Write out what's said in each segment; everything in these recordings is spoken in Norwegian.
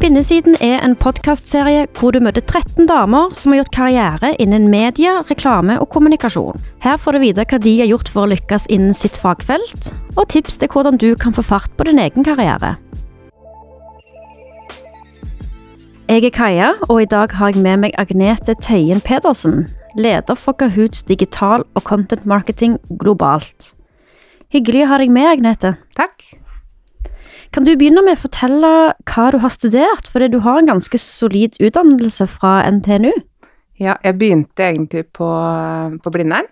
Kvinnesiden er en podkastserie hvor du møter 13 damer som har gjort karriere innen media, reklame og kommunikasjon. Her får du vite hva de har gjort for å lykkes innen sitt fagfelt, og tips til hvordan du kan få fart på din egen karriere. Jeg er Kaja, og i dag har jeg med meg Agnete Tøyen Pedersen, leder for Kahoots digital og content marketing globalt. Hyggelig å ha deg med, Agnete. Takk. Kan du begynne med å fortelle hva du har studert, for du har en ganske solid utdannelse fra NTNU? Ja, jeg begynte egentlig på, på Blindern,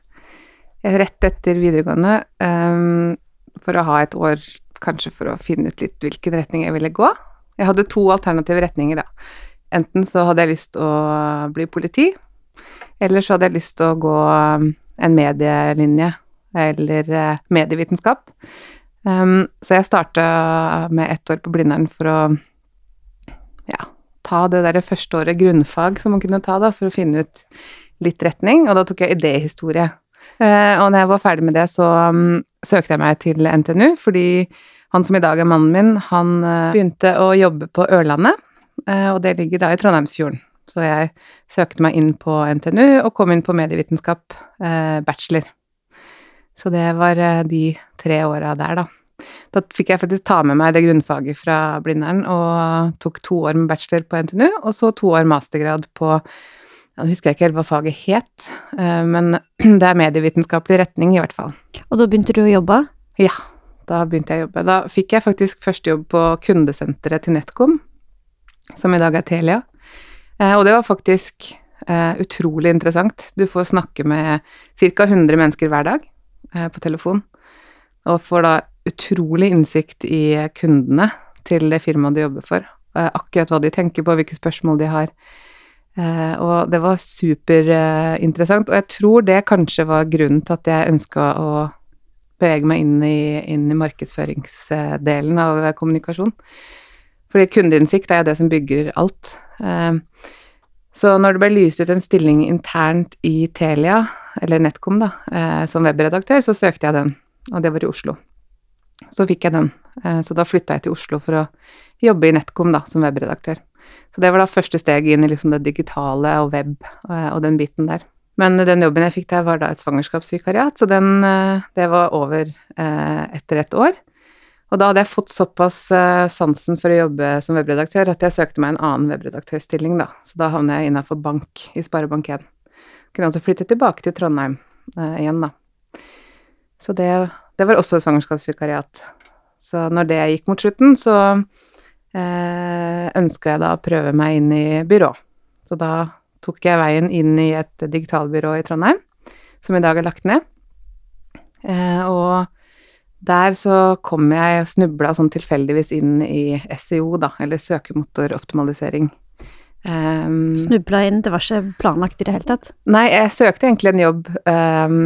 rett etter videregående, um, for å ha et år kanskje for å finne ut litt hvilken retning jeg ville gå. Jeg hadde to alternative retninger, da. Enten så hadde jeg lyst til å bli politi, eller så hadde jeg lyst til å gå en medielinje eller eh, medievitenskap. Um, så jeg starta med ett år på Blindern for å ja, ta det derre første året grunnfag som man kunne ta, da, for å finne ut litt retning, og da tok jeg idéhistorie. Uh, og når jeg var ferdig med det, så um, søkte jeg meg til NTNU, fordi han som i dag er mannen min, han uh, begynte å jobbe på Ørlandet, uh, og det ligger da i Trondheimsfjorden. Så jeg søkte meg inn på NTNU og kom inn på medievitenskap bachelor. Så det var de tre åra der, da. Da fikk jeg faktisk ta med meg det grunnfaget fra Blindern og tok to år med bachelor på NTNU, og så to år mastergrad på Nå husker jeg ikke helt hva faget het, eh, men det er medievitenskapelig retning, i hvert fall. Og da begynte du å jobbe? Ja, da begynte jeg å jobbe. Da fikk jeg faktisk først jobb på kundesenteret til NetCom, som i dag er Telia. Eh, og det var faktisk uh, utrolig interessant. Du får snakke med ca. 100 mennesker hver dag på telefon, og får da utrolig innsikt i kundene til det firmaet de jobber for. Akkurat hva de tenker på, hvilke spørsmål de har. Eh, og det var superinteressant, og jeg tror det kanskje var grunnen til at jeg ønska å bevege meg inn i, inn i markedsføringsdelen av kommunikasjon. Fordi kundeinnsikt er jo det som bygger alt. Eh, så når det ble lyst ut en stilling internt i Telia, eller NetCom, da, eh, som webredaktør, så søkte jeg den, og det var i Oslo. Så fikk jeg den. Eh, så da flytta jeg til Oslo for å jobbe i NetCom da, som webredaktør. Så det var da første steg inn i liksom det digitale og web eh, og den biten der. Men den jobben jeg fikk der, var da et svangerskapsvikariat, så den, eh, det var over etter et år. Og da hadde jeg fått såpass sansen for å jobbe som webredaktør at jeg søkte meg en annen webredaktørstilling, da. Så da havnet jeg innafor bank i Sparebank1. Kunne altså flytte tilbake til Trondheim igjen, da. Så det det var også et svangerskapsvikariat. Så når det gikk mot slutten, så eh, ønska jeg da å prøve meg inn i byrå. Så da tok jeg veien inn i et digitalbyrå i Trondheim, som i dag er lagt ned. Eh, og der så kom jeg og snubla sånn tilfeldigvis inn i SEO, da, eller søkemotoroptimalisering. Um, Snubla inn, det var ikke planlagt i det hele tatt? Nei, jeg søkte egentlig en jobb um,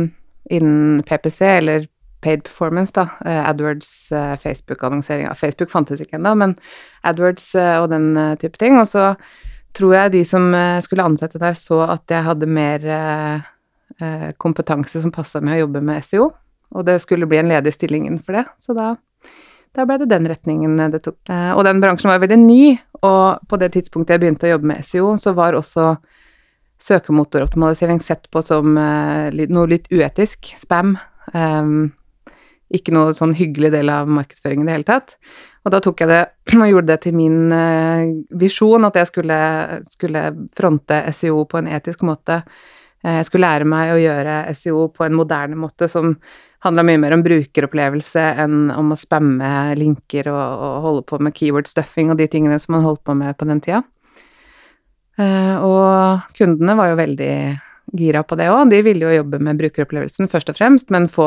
innen PPC, eller paid performance, da. Eh, AdWords, eh, Facebook-annonsering Facebook fantes ikke ennå, men AdWords eh, og den type ting. Og så tror jeg de som skulle ansette der, så at jeg hadde mer kompetanse som passa med å jobbe med SEO, og det skulle bli en ledig stilling innenfor det. Så da, da ble det den retningen det tok. Og den bransjen var veldig ny, og på det tidspunktet jeg begynte å jobbe med SEO, så var også søkemotoroptimalisering sett på som noe litt uetisk, spam. Um, ikke noe sånn hyggelig del av markedsføringen i det hele tatt. Og da tok jeg det og gjorde det til min uh, visjon, at jeg skulle, skulle, fronte SEO på en etisk måte. Uh, jeg skulle lære meg å gjøre SEO på en moderne måte som handla mye mer om brukeropplevelse enn om å spamme linker og, og, holde på med keyword stuffing og de tingene som man holdt på med på den tida. Uh, og kundene var jo veldig gira på det òg. De ville jo jobbe med brukeropplevelsen først og fremst, men få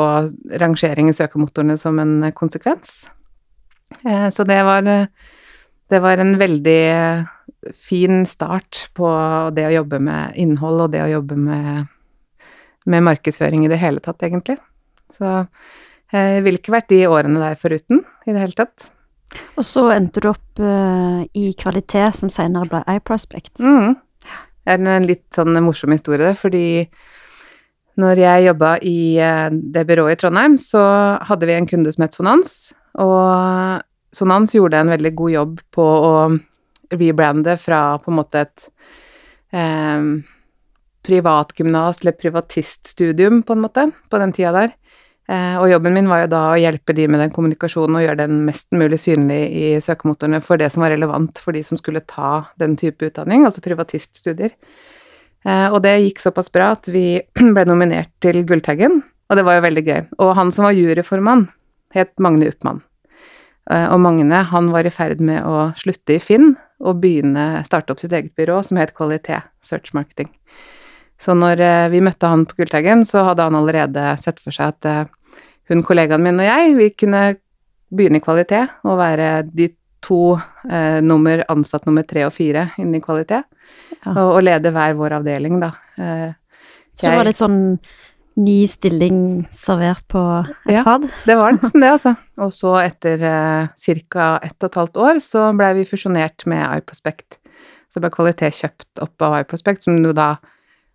rangering i søkemotorene som en konsekvens. Eh, så det var, det var en veldig fin start på det å jobbe med innhold og det å jobbe med, med markedsføring i det hele tatt, egentlig. Så jeg ville ikke vært de årene der foruten i det hele tatt. Og så endte du opp uh, i kvalitet, som senere ble iProspect. Mm. Det er en litt sånn morsom historie, fordi når jeg jobba i eh, det byrået i Trondheim, så hadde vi en kunde som het Sonans, og Sonans gjorde en veldig god jobb på å rebrande fra på en måte et eh, privatgymnas eller privatiststudium, på en måte, på den tida der. Eh, og jobben min var jo da å hjelpe de med den kommunikasjonen og gjøre den mest mulig synlig i søkemotorene for det som var relevant for de som skulle ta den type utdanning, altså privatiststudier. Eh, og det gikk såpass bra at vi ble nominert til Gulltaggen, og det var jo veldig gøy. Og han som var juryformann, het Magne Uppmann. Eh, og Magne, han var i ferd med å slutte i Finn og begynne starte opp sitt eget byrå som het Kvalitet Search Marketing. Så når vi møtte han på Gullteigen, så hadde han allerede sett for seg at hun kollegaen min og jeg, vi kunne begynne i kvalitet og være de to eh, nummer, ansatt nummer tre og fire innen kvalitet. Ja. Og, og, lede hver vår avdeling, da. Eh, så det var litt sånn ny stilling servert på et ja, fad? det var nesten det, altså. Og så etter eh, ca. ett og et halvt år så blei vi fusjonert med iProspect. Så ble kvalitet kjøpt opp av iProspect, som jo da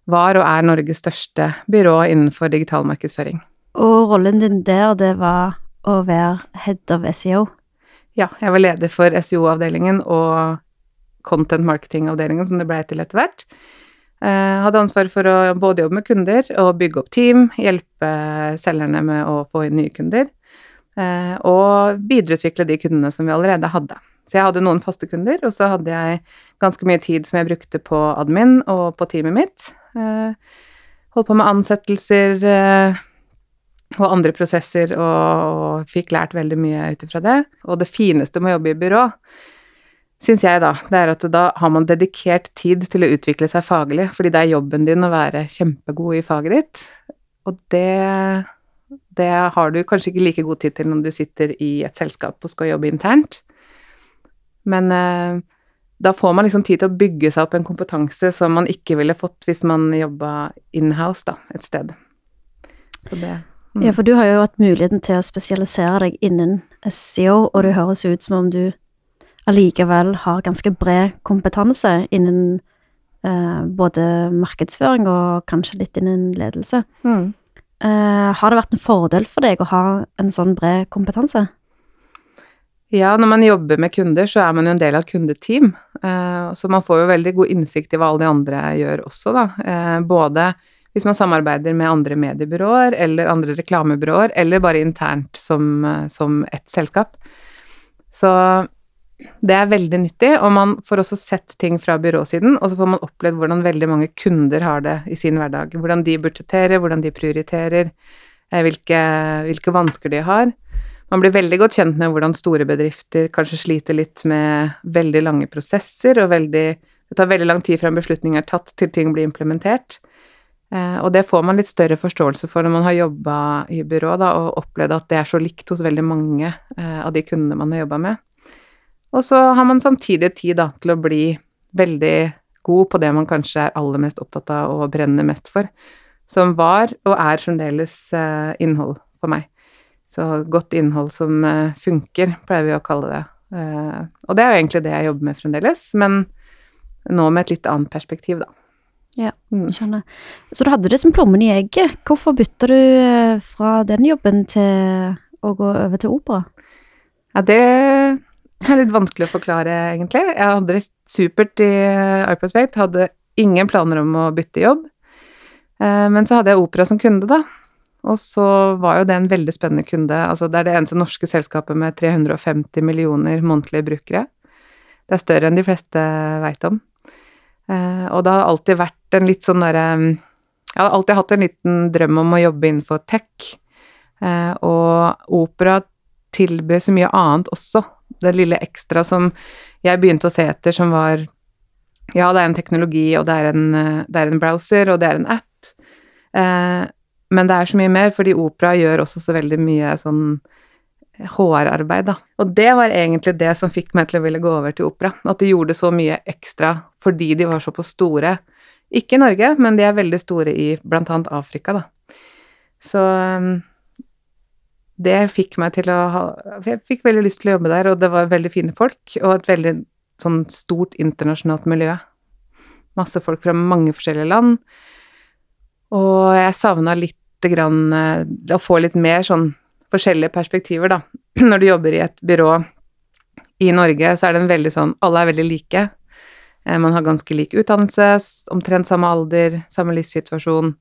var og er Norges største byrå innenfor digital markedsføring. Og rollen din der, det var å være head of SEO? Ja, jeg var leder for SEO-avdelingen og content marketing-avdelingen, som det ble til etter hvert. Jeg eh, hadde ansvar for å både jobbe med kunder og bygge opp team, hjelpe selgerne med å få inn nye kunder, eh, og videreutvikle de kundene som vi allerede hadde. Så jeg hadde noen faste kunder, og så hadde jeg ganske mye tid som jeg brukte på admin og på teamet mitt. Eh, holdt på med ansettelser, og andre prosesser, og, og fikk lært veldig mye ut ifra det. Og det fineste med å jobbe i byrå, syns jeg da, det er at da har man dedikert tid til å utvikle seg faglig, fordi det er jobben din å være kjempegod i faget ditt. Og det, det har du kanskje ikke like god tid til når du sitter i et selskap og skal jobbe internt. Men eh, da får man liksom tid til å bygge seg opp en kompetanse som man ikke ville fått hvis man jobba inhouse, da, et sted. Så det Mm. Ja, for du har jo hatt muligheten til å spesialisere deg innen SEO, og det høres ut som om du allikevel har ganske bred kompetanse innen eh, både markedsføring og kanskje litt innen ledelse. Mm. Eh, har det vært en fordel for deg å ha en sånn bred kompetanse? Ja, når man jobber med kunder, så er man jo en del av et kundeteam. Eh, så man får jo veldig god innsikt i hva alle de andre gjør også, da. Eh, både hvis man samarbeider med andre mediebyråer eller andre reklamebyråer, eller bare internt som, som ett selskap. Så det er veldig nyttig, og man får også sett ting fra byråsiden, og så får man opplevd hvordan veldig mange kunder har det i sin hverdag. Hvordan de budsjetterer, hvordan de prioriterer, eh, hvilke, hvilke vansker de har. Man blir veldig godt kjent med hvordan store bedrifter kanskje sliter litt med veldig lange prosesser, og veldig, det tar veldig lang tid fra en beslutning er tatt til ting blir implementert. Eh, og det får man litt større forståelse for når man har jobba i byrå da, og opplevd at det er så likt hos veldig mange eh, av de kundene man har jobba med. Og så har man samtidig tid da, til å bli veldig god på det man kanskje er aller mest opptatt av og brenner mest for, som var og er fremdeles eh, innhold for meg. Så godt innhold som funker, pleier vi å kalle det. og det er jo egentlig det jeg jobber med fremdeles, men nå med et litt annet perspektiv, da. Ja, mm. skjønner. Så du hadde det som plommen i egget. Hvorfor bytta du eh, fra den jobben til å gå over til opera? Ja, det er litt vanskelig å forklare, egentlig. Jeg hadde det supert i iProspect, hadde ingen planer om å bytte jobb. Eh, men så hadde jeg opera som kunde, da. Og så var jo det en veldig spennende kunde. Altså, det er det eneste norske selskapet med 350 millioner månedlige brukere. Det er større enn de fleste veit om. Eh, og det har alltid vært en litt sånn derre Jeg har alltid hatt en liten drøm om å jobbe innenfor tech, eh, og opera tilbyr så mye annet også. Det lille ekstra som jeg begynte å se etter, som var Ja, det er en teknologi, og det er en, det er en browser, og det er en app. Eh, men det er så mye mer, fordi opera gjør også så veldig mye sånn HR-arbeid, da. Og det var egentlig det som fikk meg til å ville gå over til opera. At de gjorde så mye ekstra fordi de var såpass store. Ikke i Norge, men de er veldig store i blant annet Afrika, da. Så um, det fikk meg til å ha Jeg fikk veldig lyst til å jobbe der, og det var veldig fine folk, og et veldig sånn stort internasjonalt miljø. Masse folk fra mange forskjellige land. Og jeg savna lite grann eh, Å få litt mer sånn forskjellige perspektiver, da. Når du jobber i et byrå i Norge så er det en veldig sånn Alle er veldig like. Eh, man har ganske lik utdannelse, omtrent samme alder, samme livssituasjon.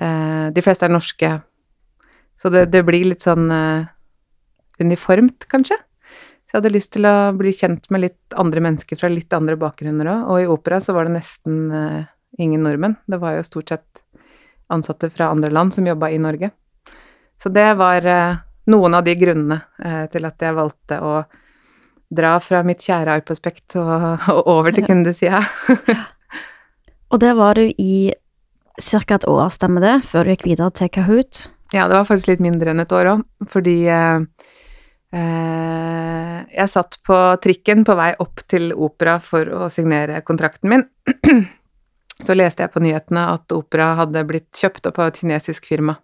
Eh, de fleste er norske. Så det, det blir litt sånn uniformt, kanskje. Så jeg hadde lyst til å bli kjent med litt andre mennesker fra litt andre bakgrunner òg. Og i opera så var det nesten ingen nordmenn. Det var jo stort sett ansatte fra andre land som jobba i Norge. Så det var noen av de grunnene til at jeg valgte å dra fra mitt kjære iProspect og, og over til kundesida. og det var du i ca. et år, stemmer det, før du gikk videre til Kahoot? Ja, det var faktisk litt mindre enn et år òg, fordi eh, eh, jeg satt på trikken på vei opp til opera for å signere kontrakten min. Så leste jeg på nyhetene at opera hadde blitt kjøpt opp av et kinesisk firma.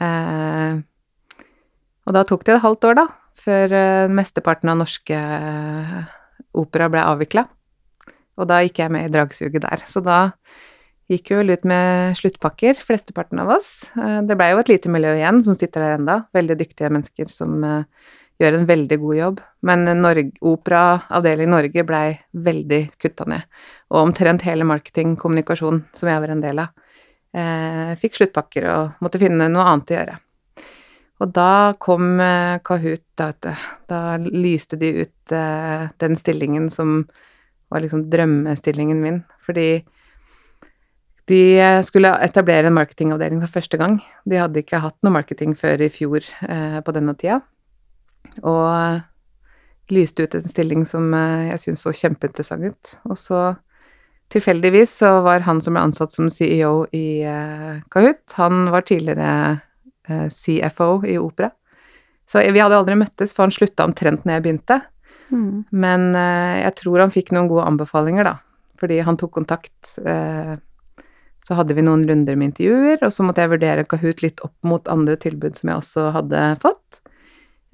Eh, og da tok det et halvt år, da, før uh, mesteparten av norske uh, opera ble avvikla. Og da gikk jeg med i dragsuget der. Så da gikk vi vel ut med sluttpakker, flesteparten av oss. Uh, det blei jo et lite miljø igjen som sitter der enda, veldig dyktige mennesker som gjør en veldig god jobb. Men Norge, Operaavdeling Norge blei veldig kutta ned. Og omtrent hele marketing, kommunikasjon, som jeg var en del av, fikk sluttpakker og måtte finne noe annet å gjøre. Og da kom eh, Kahoot, da, vet du. Da lyste de ut eh, den stillingen som var liksom drømmestillingen min. Fordi de eh, skulle etablere en marketingavdeling for første gang. De hadde ikke hatt noe marketing før i fjor eh, på denne tida. Og lyste ut en stilling som eh, jeg syntes så kjempeinteressant ut. Og så tilfeldigvis så var han som ble ansatt som CEO i eh, Kahoot, han var tidligere Eh, CFO i opera. Så vi hadde aldri møttes, for han slutta omtrent når jeg begynte. Mm. Men jeg tror han fikk noen gode anbefalinger, da. Fordi han tok kontakt. Så hadde vi noen runder med intervjuer, og så måtte jeg vurdere Kahoot litt opp mot andre tilbud som jeg også hadde fått.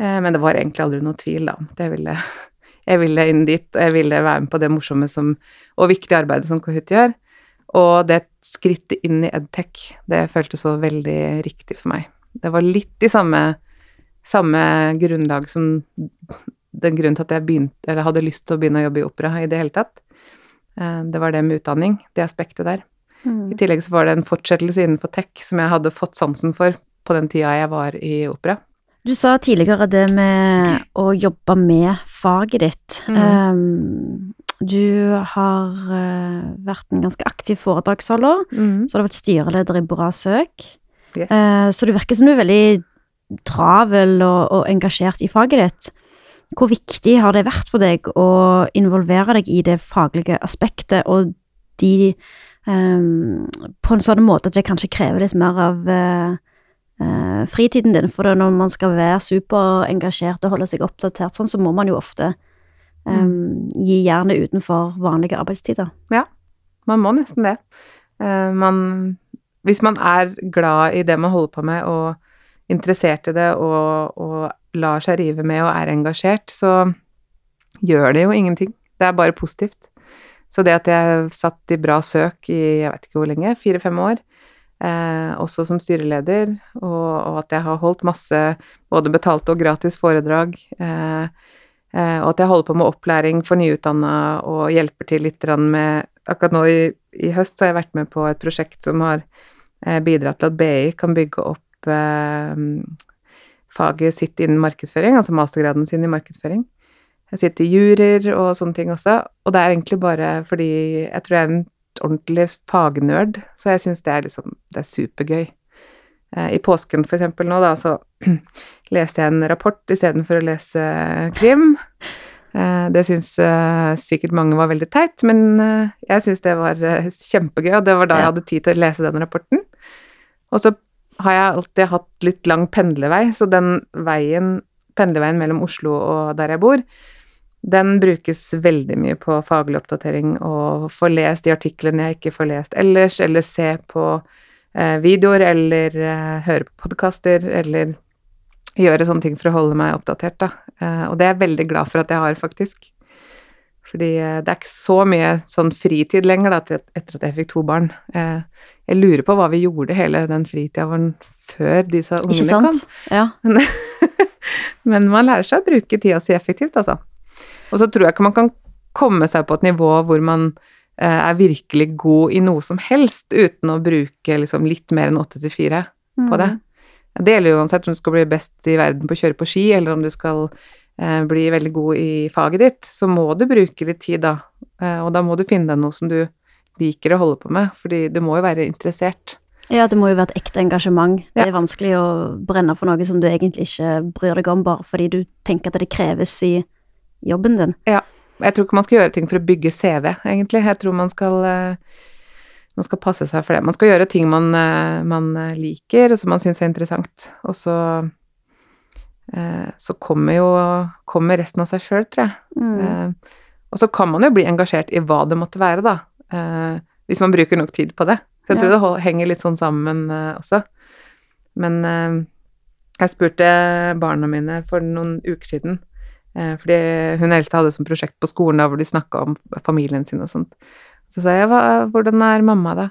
Men det var egentlig aldri noe tvil, da. Jeg ville, jeg ville inn dit, og jeg ville være med på det morsomme som, og viktige arbeidet som Kahoot gjør. Og det skrittet inn i edtech, det føltes så veldig riktig for meg. Det var litt i samme, samme grunnlag som den grunnen til at jeg begynte, eller hadde lyst til å begynne å jobbe i opera i det hele tatt. Eh, det var det med utdanning, det aspektet der. Mm. I tillegg så var det en fortsettelse innenfor tech som jeg hadde fått sansen for på den tida jeg var i opera. Du sa tidligere det med å jobbe med faget ditt. Mm. Um, du har uh, vært en ganske aktiv foredragsholder, mm. så har du vært styreleder i Bra Søk. Yes. Uh, så det virker som du er veldig travel og, og, engasjert i faget ditt. Hvor viktig har det vært for deg å involvere deg i det faglige aspektet, og de um, På en sånn måte at det kanskje krever litt mer av uh, uh, fritiden din, for når man skal være superengasjert og holde seg oppdatert sånn, så må man jo ofte um, gi jernet utenfor vanlige arbeidstider. Ja, man må nesten det. man hvis man er glad i det man holder på med, og interessert i det, og, og lar seg rive med og er engasjert, så gjør det jo ingenting. Det er bare positivt. Så det at jeg satt i bra søk i jeg vet ikke hvor lenge, fire-fem år, eh, også som styreleder, og, og, at jeg har holdt masse både betalte og gratis foredrag, eh, eh, og at jeg holder på med opplæring for nyutdanna og hjelper til litt med Akkurat nå i, i høst så har jeg vært med på et prosjekt som har bidratt til at BI kan bygge opp eh, faget sitt innen markedsføring, altså mastergraden sin i markedsføring. Jeg sitter i juryer og sånne ting også, og det er egentlig bare fordi jeg tror jeg er en ordentlig fagnerd, så jeg syns det er liksom Det er supergøy. Eh, I påsken for eksempel nå, da, så leste jeg en rapport istedenfor å lese krim. Det syns sikkert mange var veldig teit, men jeg syns det var kjempegøy, og det var da jeg hadde tid til å lese den rapporten. Og så har jeg alltid hatt litt lang pendlevei, så den veien, pendleveien mellom Oslo og der jeg bor, den brukes veldig mye på faglig oppdatering og få lest de artiklene jeg ikke får lest ellers, eller se på eh, videoer, eller eh, høre på podkaster, eller gjøre sånne ting for å holde meg oppdatert, da. Eh, og det er jeg veldig glad for at jeg har, faktisk. Fordi eh, det er ikke så mye sånn fritid lenger, da, etter at jeg fikk to barn. Eh, jeg lurer på hva vi gjorde hele den fritida vår før disse ungene kom. Ikke sant? Ja. Men, men man lærer seg å bruke tida si effektivt, altså. Og så tror jeg ikke man kan komme seg på et nivå hvor man eh, er virkelig god i noe som helst uten å bruke liksom litt mer enn åtte til fire på det. Mm. Det gjelder jo uansett om du skal bli best i verden på å kjøre på ski, eller om du skal eh, bli veldig god i faget ditt, så må du bruke litt tid, da. Eh, og da må du finne deg noe som du liker å holde på med, fordi du må jo være interessert. Ja, det må jo være et ekte engasjement. Det Ja. er vanskelig å brenne for noe som du egentlig ikke bryr deg om, bare fordi du tenker at det kreves i jobben din. Ja. Jeg tror ikke man skal gjøre ting for å bygge CV, egentlig. Jeg tror man skal eh, man skal passe seg for det. Man skal gjøre ting man, eh, man eh, liker, og som man syns er interessant. Og så så kommer jo kommer resten av seg sjøl, tror jeg. Mm. Og så kan man jo bli engasjert i hva det måtte være, da. Hvis man bruker nok tid på det. Så jeg tror Ja. det henger litt sånn sammen også. Men jeg spurte barna mine for noen uker siden, fordi hun eldste hadde et prosjekt på skolen da hvor de snakka om familien sin og sånt. Så sa jeg hvordan er mamma, da?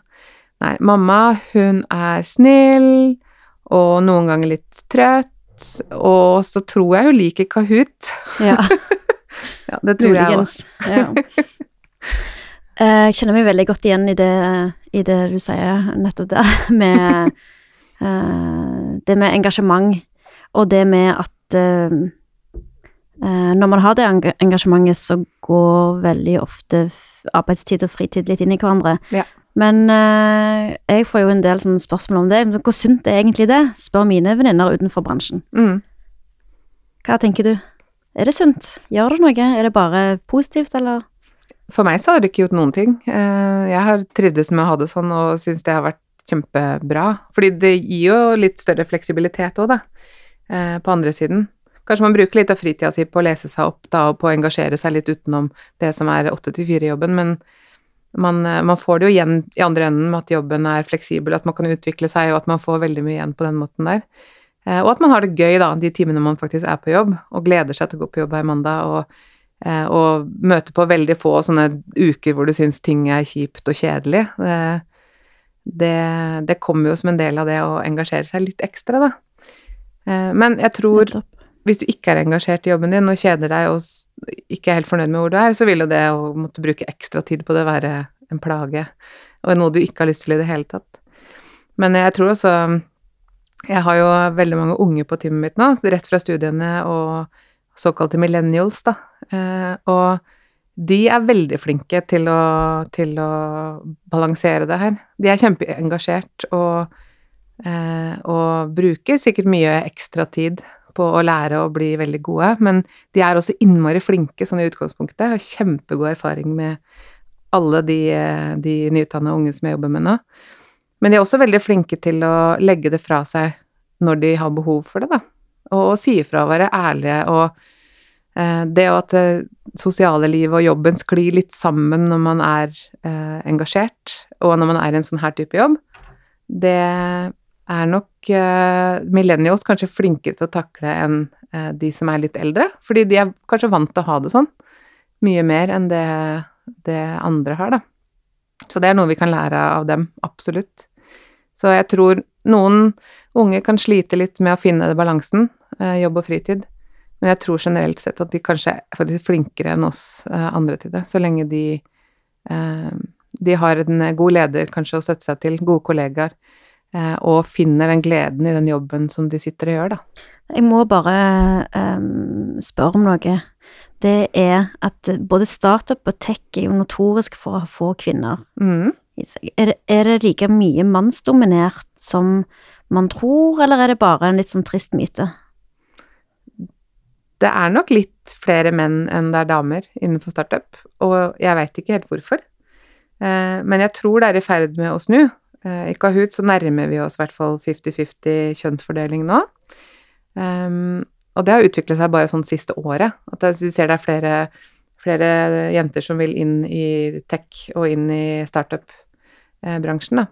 Nei, mamma, hun er snill, og noen ganger litt trøtt, og så tror jeg hun liker Kahoot. Ja, Ja, det tror jeg òg. Ja. Eh, Jeg kjenner meg veldig godt igjen i det, i det du sier nettopp der, med eh, det med engasjement, og det med at eh, eh, når man har det engasjementet, så går veldig ofte arbeidstid og fritid litt inn i hverandre. Ja. Men eh, jeg får jo en del spørsmål om det. Hvor sunt er egentlig det? Spør mine venninner utenfor bransjen. Mm. Hva tenker du? Er det sunt? Gjør det noe? Er det bare positivt, eller? For meg så har det ikke gjort noen ting. Eh, Jeg har trivdes med å ha det sånn og syns det har vært kjempebra. Fordi det gir jo litt større fleksibilitet òg, da, eh, på andre siden. Kanskje man bruker litt av fritida si på å lese seg opp da, og på å engasjere seg litt utenom det som er åtte til fire-jobben, men man, eh, man får det jo igjen i andre enden med at jobben er fleksibel, at man kan utvikle seg, og at man får veldig mye igjen på den måten der. Eh, Og at man har det gøy, da, de timene man faktisk er på jobb, og gleder seg til å gå på jobb hver mandag, og, eh, og møte på veldig få sånne uker hvor du syns ting er kjipt og kjedelig. Det, det, kommer jo som en del av det å engasjere seg litt ekstra, da. Men jeg tror. Hvis du ikke er engasjert i jobben din og kjeder deg og ikke er helt fornøyd med hvor du er, så vil jo det å måtte bruke ekstra tid på det være en plage, og noe du ikke har lyst til i det hele tatt. Men jeg tror også Jeg har jo veldig mange unge på teamet mitt nå, rett fra studiene og såkalte millennials, da. Eh, og de er veldig flinke til å, til å balansere det her. De er kjempeengasjert og, eh, og bruker sikkert mye ekstra tid på å lære å bli veldig gode, men de er også innmari flinke sånn i utgangspunktet. Har kjempegod erfaring med alle de, eh, de nyutdanna unge som jeg jobber med nå. Men de er også veldig flinke til å legge det fra seg når de har behov for det, da. Og, og si ifra og være ærlige og eh, det at det sosiale livet og jobben sklir litt sammen når man er eh, engasjert, og når man er i en sånn her type jobb, det er nok uh, millennials kanskje flinkere til å takle enn uh, de som er litt eldre, fordi de er kanskje vant til å ha det sånn. Mye mer enn det, det andre har, da. Så det er noe vi kan lære av dem, absolutt. Så jeg tror noen unge kan slite litt med å finne balansen, uh, jobb og fritid. Men jeg tror generelt sett at de kanskje er flinkere enn oss andre til det, så lenge de, de har en god leder kanskje å støtte seg til, gode kollegaer, og finner den gleden i den jobben som de sitter og gjør, da. Jeg må bare um, spørre om noe. Det er at både startup og tech er jo notorisk for å ha få kvinner Mm. i seg. Er det, er det like mye mannsdominert som man tror, eller er det bare en litt sånn trist myte? Det er nok litt flere menn enn det er damer innenfor startup, og jeg veit ikke helt hvorfor. Eh, Men jeg tror det er i ferd med å snu. Eh, I Kahoot så nærmer vi oss i hvert fall 50-50 kjønnsfordeling nå. Um, og det har utviklet seg bare sånn siste året. At vi ser det er flere, flere jenter som vil inn i tech og inn i startup-bransjen, da.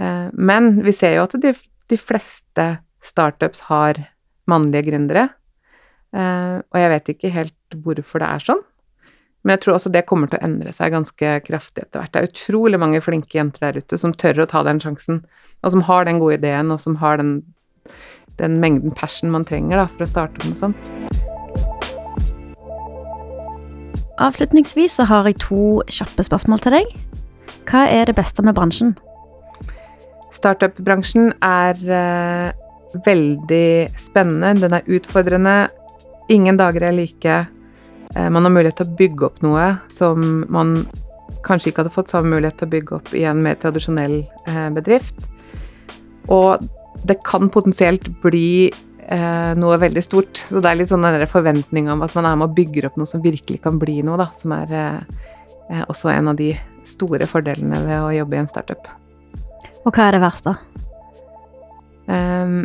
Eh, Men vi ser jo at de, de fleste startups har mannlige gründere. Eh, og jeg vet ikke helt hvorfor det er sånn. Men jeg tror også det kommer til å endre seg ganske kraftig etter hvert. Det er utrolig mange flinke jenter der ute som tør å ta den sjansen, og som har den gode ideen, og som har den, den mengden passion man trenger da, for å starte med noe sånt. Avslutningsvis så har jeg to kjappe spørsmål til deg. Hva er det beste med bransjen? Startup-bransjen er eh, veldig spennende. Den er utfordrende. Ingen dager er like. Eh, man har mulighet til å bygge opp noe som man kanskje ikke hadde fått samme mulighet til å bygge opp i en mer tradisjonell eh, bedrift. Og det kan potensielt bli eh, noe veldig stort. Så det er litt sånn den forventning om at man er med og bygger opp noe som virkelig kan bli noe, da. Som er eh, også en av de store fordelene ved å jobbe i en startup. Og hva er det verste? Um,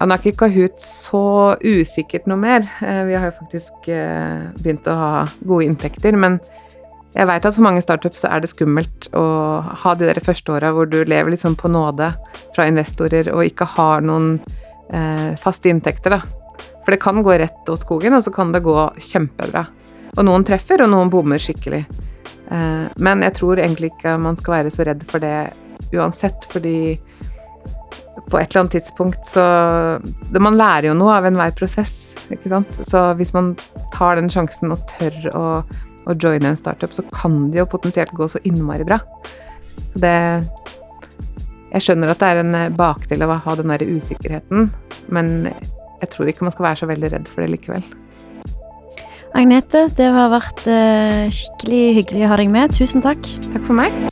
nå er ikke Kahoot så usikkert noe mer. Uh, vi har jo faktisk uh, begynt å ha gode inntekter. Men jeg veit at for mange startups så er det skummelt å ha de der første åra hvor du lever sånn på nåde fra investorer og ikke har noen uh, faste inntekter, da. For det kan gå rett åt skogen, og så kan det gå kjempebra. Og noen treffer, og noen bommer skikkelig. Men jeg tror egentlig ikke man skal være så redd for det uansett, fordi på et eller annet tidspunkt så Man lærer jo noe av enhver prosess, ikke sant. Så hvis man tar den sjansen og tør å, å joine en startup, så kan det jo potensielt gå så innmari bra. Så det Jeg skjønner at det er en bakdel av å ha den der usikkerheten, men jeg tror ikke man skal være så veldig redd for det likevel. Agnete, det har vært eh, skikkelig hyggelig å ha deg med. Tusen takk. Takk for meg.